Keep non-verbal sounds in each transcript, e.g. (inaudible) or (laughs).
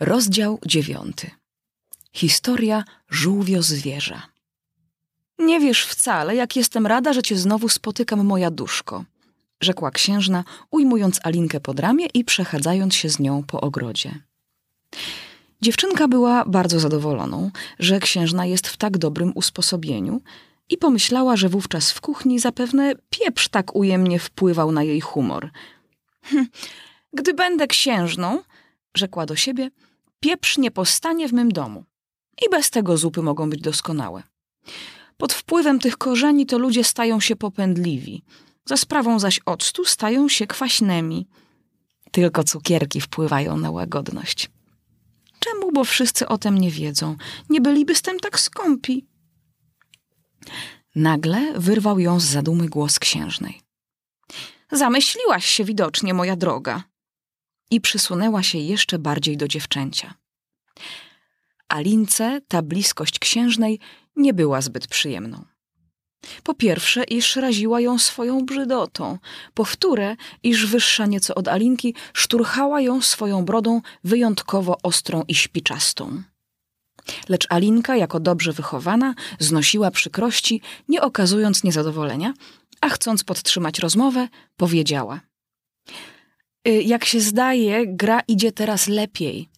Rozdział dziewiąty. Historia żółwio zwierza. Nie wiesz wcale, jak jestem rada, że cię znowu spotykam, moja duszko, rzekła księżna, ujmując Alinkę pod ramię i przechadzając się z nią po ogrodzie. Dziewczynka była bardzo zadowoloną, że księżna jest w tak dobrym usposobieniu i pomyślała, że wówczas w kuchni zapewne pieprz tak ujemnie wpływał na jej humor. Hm, gdy będę księżną, rzekła do siebie, pieprz nie postanie w mym domu. I bez tego zupy mogą być doskonałe. Pod wpływem tych korzeni to ludzie stają się popędliwi, za sprawą zaś octu stają się kwaśnymi. Tylko cukierki wpływają na łagodność. Czemu, bo wszyscy o tym nie wiedzą? Nie byliby z tym tak skąpi. Nagle wyrwał ją z zadumy głos księżnej. Zamyśliłaś się widocznie, moja droga. I przysunęła się jeszcze bardziej do dziewczęcia. Alince ta bliskość księżnej nie była zbyt przyjemną. Po pierwsze, iż raziła ją swoją brzydotą. Po wtóre, iż wyższa nieco od Alinki, szturchała ją swoją brodą wyjątkowo ostrą i śpiczastą. Lecz Alinka, jako dobrze wychowana, znosiła przykrości, nie okazując niezadowolenia, a chcąc podtrzymać rozmowę, powiedziała: y, Jak się zdaje, gra idzie teraz lepiej.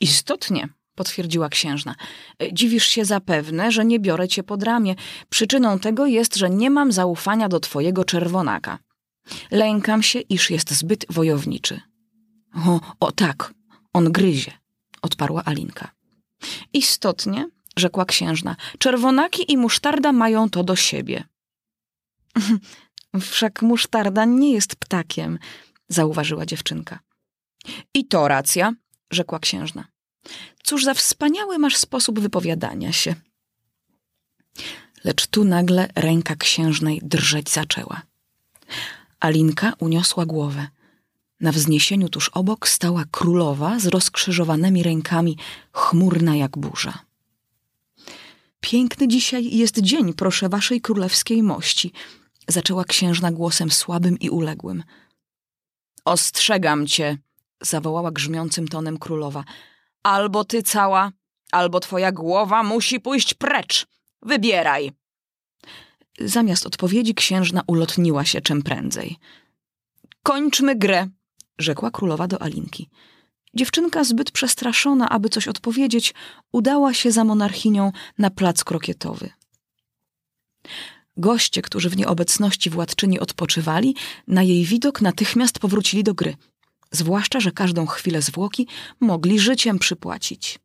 Istotnie, potwierdziła księżna. Y, dziwisz się zapewne, że nie biorę cię pod ramię. Przyczyną tego jest, że nie mam zaufania do twojego czerwonaka. Lękam się, iż jest zbyt wojowniczy. O, o tak, on gryzie, odparła Alinka. Istotnie, rzekła księżna, czerwonaki i musztarda mają to do siebie. (laughs) Wszak musztarda nie jest ptakiem, zauważyła dziewczynka. I to racja, rzekła księżna. Cóż za wspaniały masz sposób wypowiadania się. Lecz tu nagle ręka księżnej drżeć zaczęła. Alinka uniosła głowę. Na wzniesieniu tuż obok stała królowa z rozkrzyżowanymi rękami, chmurna jak burza. Piękny dzisiaj jest dzień, proszę waszej królewskiej mości, zaczęła księżna głosem słabym i uległym. Ostrzegam cię, zawołała grzmiącym tonem królowa. Albo ty cała, albo twoja głowa musi pójść precz. Wybieraj. Zamiast odpowiedzi księżna ulotniła się czym prędzej. Kończmy grę, rzekła królowa do Alinki. Dziewczynka, zbyt przestraszona, aby coś odpowiedzieć, udała się za monarchinią na plac krokietowy. Goście, którzy w nieobecności władczyni odpoczywali, na jej widok natychmiast powrócili do gry, zwłaszcza, że każdą chwilę zwłoki mogli życiem przypłacić.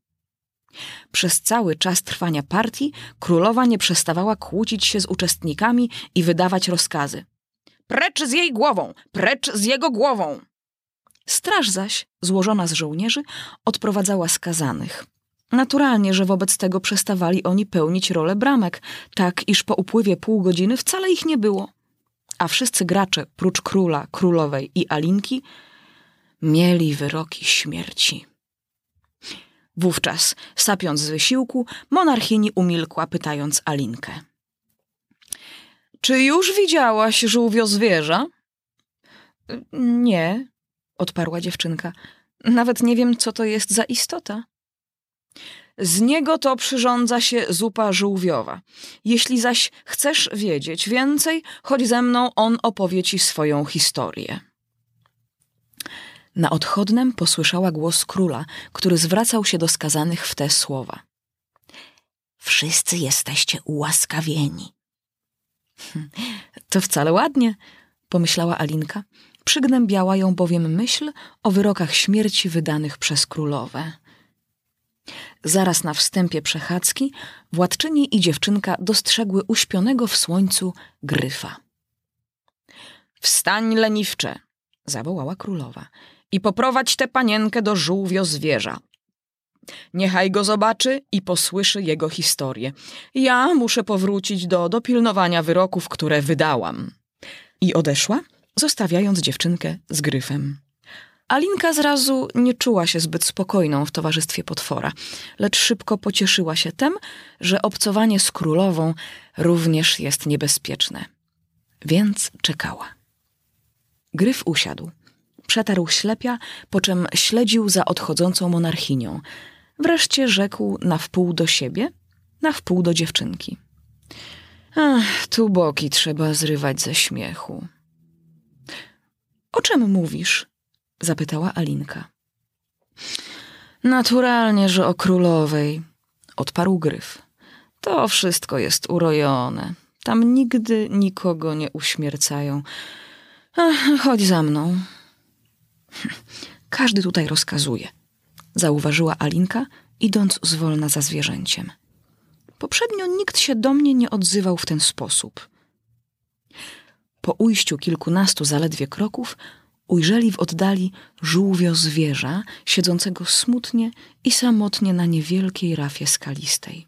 Przez cały czas trwania partii królowa nie przestawała kłócić się z uczestnikami i wydawać rozkazy. Precz z jej głową! Precz z jego głową! Straż zaś, złożona z żołnierzy, odprowadzała skazanych. Naturalnie, że wobec tego przestawali oni pełnić rolę bramek, tak iż po upływie pół godziny wcale ich nie było. A wszyscy gracze, prócz króla, królowej i Alinki, mieli wyroki śmierci. Wówczas, sapiąc z wysiłku, monarchini umilkła, pytając Alinkę. Czy już widziałaś żółwio zwierza? Nie, odparła dziewczynka. Nawet nie wiem, co to jest za istota. Z niego to przyrządza się zupa żółwiowa. Jeśli zaś chcesz wiedzieć więcej, chodź ze mną, on opowie ci swoją historię. Na odchodnem posłyszała głos króla, który zwracał się do skazanych w te słowa. Wszyscy jesteście ułaskawieni. To wcale ładnie, pomyślała Alinka. Przygnębiała ją bowiem myśl o wyrokach śmierci wydanych przez królowe. Zaraz na wstępie przechadzki władczyni i dziewczynka dostrzegły uśpionego w słońcu gryfa. Wstań, leniwcze, zawołała królowa, i poprowadź tę panienkę do żółwio zwierza. Niechaj go zobaczy i posłyszy jego historię. Ja muszę powrócić do dopilnowania wyroków, które wydałam. I odeszła, zostawiając dziewczynkę z gryfem. Alinka zrazu nie czuła się zbyt spokojną w towarzystwie potwora, lecz szybko pocieszyła się tym, że obcowanie z królową również jest niebezpieczne. Więc czekała. Gryf usiadł. Przetarł ślepia, po czym śledził za odchodzącą monarchinią. Wreszcie rzekł na wpół do siebie, na wpół do dziewczynki. Ach, tu boki trzeba zrywać ze śmiechu. O czym mówisz? zapytała Alinka. Naturalnie, że o królowej, odparł gryf. To wszystko jest urojone. Tam nigdy nikogo nie uśmiercają. Ach, chodź za mną. Każdy tutaj rozkazuje, zauważyła Alinka, idąc zwolna za zwierzęciem. Poprzednio nikt się do mnie nie odzywał w ten sposób. Po ujściu kilkunastu zaledwie kroków ujrzeli w oddali żółwio zwierza, siedzącego smutnie i samotnie na niewielkiej rafie skalistej.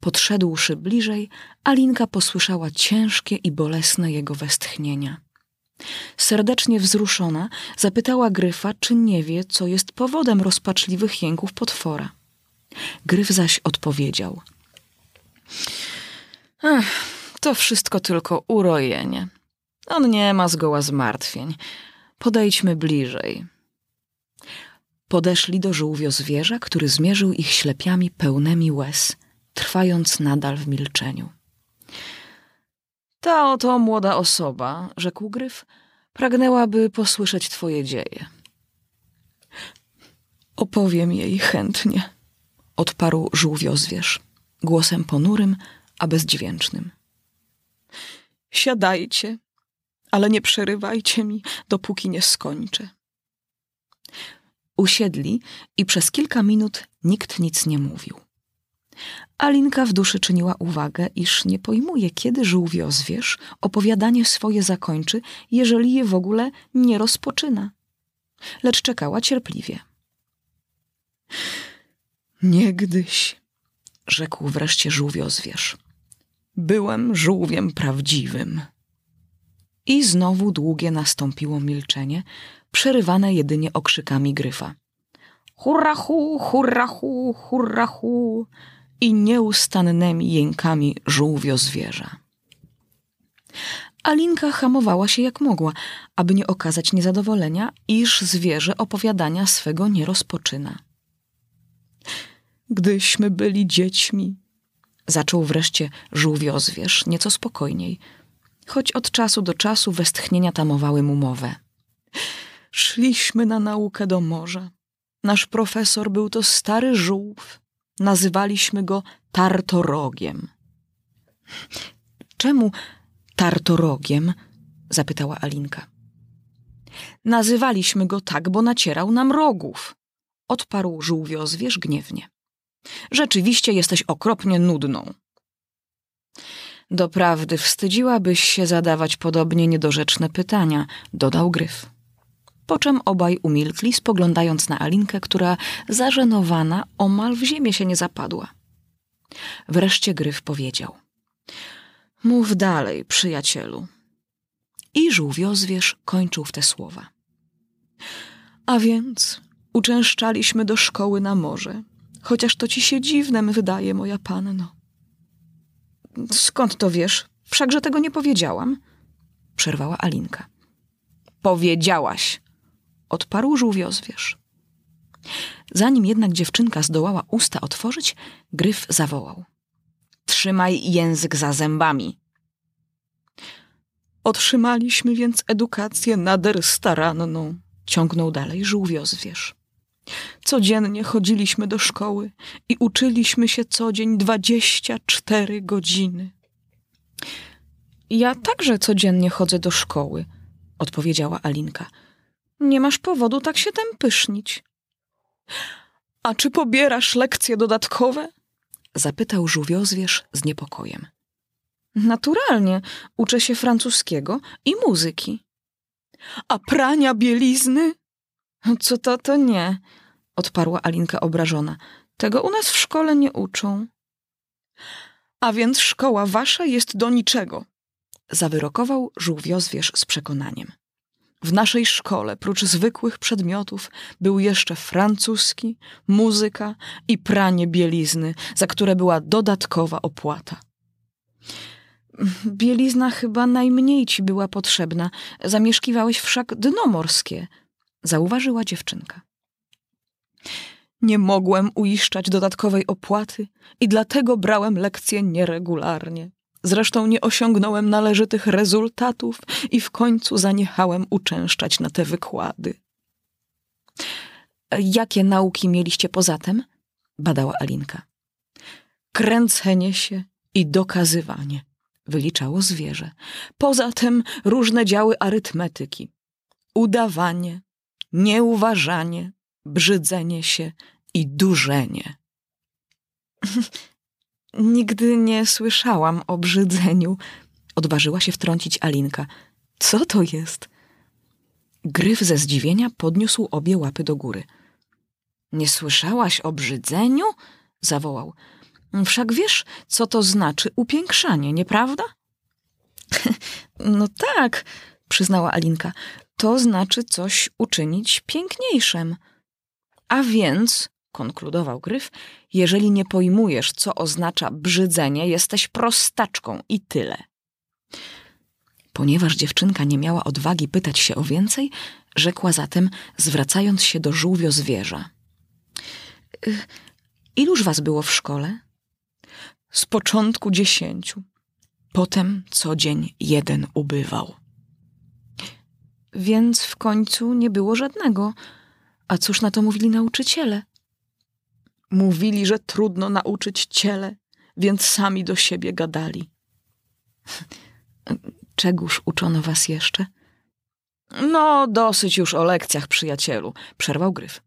Podszedłszy bliżej, Alinka posłyszała ciężkie i bolesne jego westchnienia. Serdecznie wzruszona, zapytała Gryfa, czy nie wie, co jest powodem rozpaczliwych jęków potwora. Gryf zaś odpowiedział. To wszystko tylko urojenie. On nie ma zgoła zmartwień. Podejdźmy bliżej. Podeszli do żółwio zwierza, który zmierzył ich ślepiami pełnymi łez, trwając nadal w milczeniu. Ta oto młoda osoba, rzekł Gryf, pragnęłaby posłyszeć twoje dzieje. Opowiem jej chętnie, odparł żółwio zwierz, głosem ponurym, a bezdźwięcznym. Siadajcie, ale nie przerywajcie mi, dopóki nie skończę. Usiedli i przez kilka minut nikt nic nie mówił. Alinka w duszy czyniła uwagę, iż nie pojmuje, kiedy żółwio zwierz opowiadanie swoje zakończy, jeżeli je w ogóle nie rozpoczyna. Lecz czekała cierpliwie. Niegdyś, rzekł wreszcie żółwio zwierz, byłem żółwiem prawdziwym. I znowu długie nastąpiło milczenie, przerywane jedynie okrzykami gryfa. Hurra hu, hurra hu, hurra hu i nieustannymi jękami żółwio zwierza. Alinka hamowała się jak mogła, aby nie okazać niezadowolenia, iż zwierzę opowiadania swego nie rozpoczyna. Gdyśmy byli dziećmi, zaczął wreszcie żółwiozwierz nieco spokojniej, choć od czasu do czasu westchnienia tamowały mu mowę. Szliśmy na naukę do morza. Nasz profesor był to stary żółw, Nazywaliśmy go Tartorogiem. Czemu Tartorogiem? zapytała Alinka. Nazywaliśmy go tak, bo nacierał nam rogów, odparł żółwiozwierz gniewnie. Rzeczywiście jesteś okropnie nudną. Doprawdy wstydziłabyś się zadawać podobnie niedorzeczne pytania, dodał Gryf po czym obaj umilkli, spoglądając na Alinkę, która zażenowana omal w ziemię się nie zapadła. Wreszcie Gryf powiedział. Mów dalej, przyjacielu. I żółwiozwierz kończył w te słowa. A więc uczęszczaliśmy do szkoły na morze, chociaż to ci się dziwnem wydaje, moja panno. Skąd to wiesz? Wszakże tego nie powiedziałam, przerwała Alinka. Powiedziałaś, odparł żółwiozwierz. Zanim jednak dziewczynka zdołała usta otworzyć, Gryf zawołał. Trzymaj język za zębami. Otrzymaliśmy więc edukację nader staranną, ciągnął dalej żółwiozwierz. Codziennie chodziliśmy do szkoły i uczyliśmy się co dzień dwadzieścia cztery godziny. Ja także codziennie chodzę do szkoły, odpowiedziała Alinka. Nie masz powodu tak się tem pysznić. A czy pobierasz lekcje dodatkowe? Zapytał żółwiozwierz z niepokojem. Naturalnie, uczę się francuskiego i muzyki. A prania bielizny? Co to, to nie, odparła Alinka obrażona. Tego u nas w szkole nie uczą. A więc szkoła wasza jest do niczego, zawyrokował żółwiozwierz z przekonaniem. W naszej szkole, prócz zwykłych przedmiotów, był jeszcze francuski, muzyka i pranie bielizny, za które była dodatkowa opłata. Bielizna chyba najmniej ci była potrzebna. Zamieszkiwałeś wszak dno morskie, zauważyła dziewczynka. Nie mogłem uiszczać dodatkowej opłaty i dlatego brałem lekcje nieregularnie. Zresztą nie osiągnąłem należytych rezultatów i w końcu zaniechałem uczęszczać na te wykłady. Jakie nauki mieliście poza tym? badała Alinka. Kręcenie się i dokazywanie, wyliczało zwierzę. Poza tym różne działy arytmetyki. Udawanie, nieuważanie, brzydzenie się i durzenie. (laughs) Nigdy nie słyszałam o brzydzeniu, odważyła się wtrącić Alinka. Co to jest? Gryf ze zdziwienia podniósł obie łapy do góry. Nie słyszałaś o brzydzeniu? zawołał. Wszak wiesz, co to znaczy upiększanie, nieprawda? (laughs) no tak, przyznała Alinka. To znaczy coś uczynić piękniejszym. A więc, konkludował Gryf, jeżeli nie pojmujesz, co oznacza brzydzenie, jesteś prostaczką i tyle. Ponieważ dziewczynka nie miała odwagi pytać się o więcej, rzekła zatem, zwracając się do żółwio zwierza. Y, iluż was było w szkole? Z początku dziesięciu. Potem co dzień jeden ubywał. Więc w końcu nie było żadnego. A cóż na to mówili nauczyciele? Mówili, że trudno nauczyć ciele, więc sami do siebie gadali. (laughs) Czegóż uczono was jeszcze? No, dosyć już o lekcjach, przyjacielu, przerwał Gryf.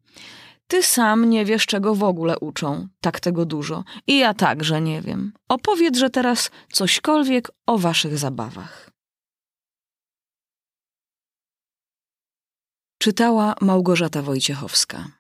Ty sam nie wiesz, czego w ogóle uczą, tak tego dużo. I ja także nie wiem. Opowiedz, że teraz cośkolwiek o waszych zabawach. Czytała Małgorzata Wojciechowska.